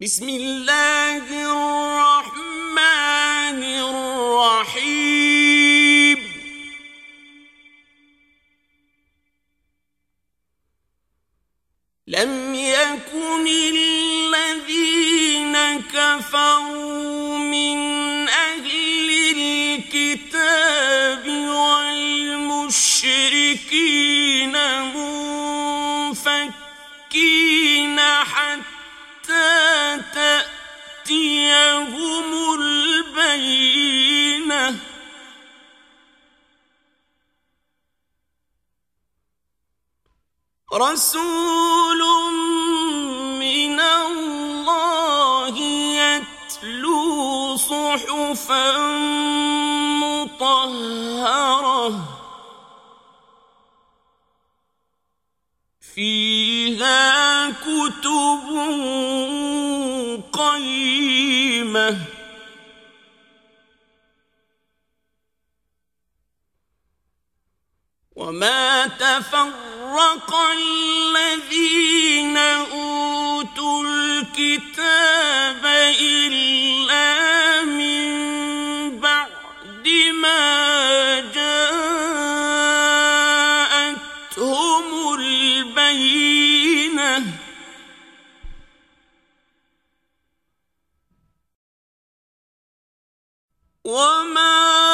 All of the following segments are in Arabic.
بسم الله الرحمن الرحيم. لم يكن الذين كفروا من أهل الكتاب والمشركين منفكين رسول من الله يتلو صحفا مطهرة فيها كتب قيمة وما تفرق الذين أوتوا الكتاب إلا من بعد ما جاءتهم البينة. وما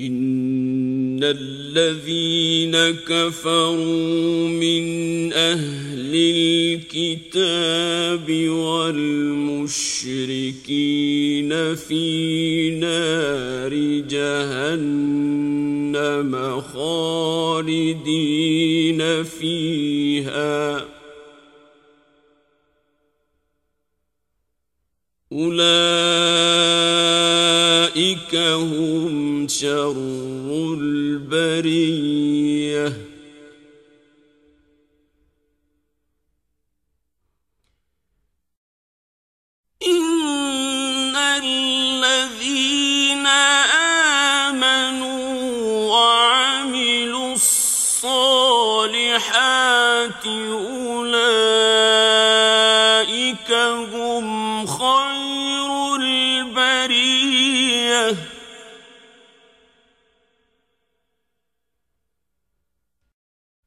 إن الذين كفروا من أهل الكتاب والمشركين في نار جهنم خالدين فيها أولئك هم شر البريه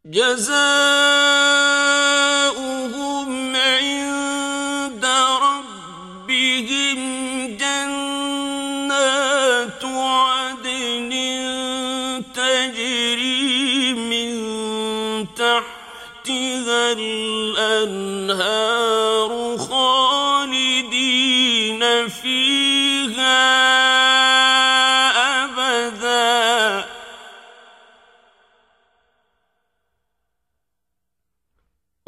جزاؤهم عند ربهم جنات عدن تجري من تحتها الأنهار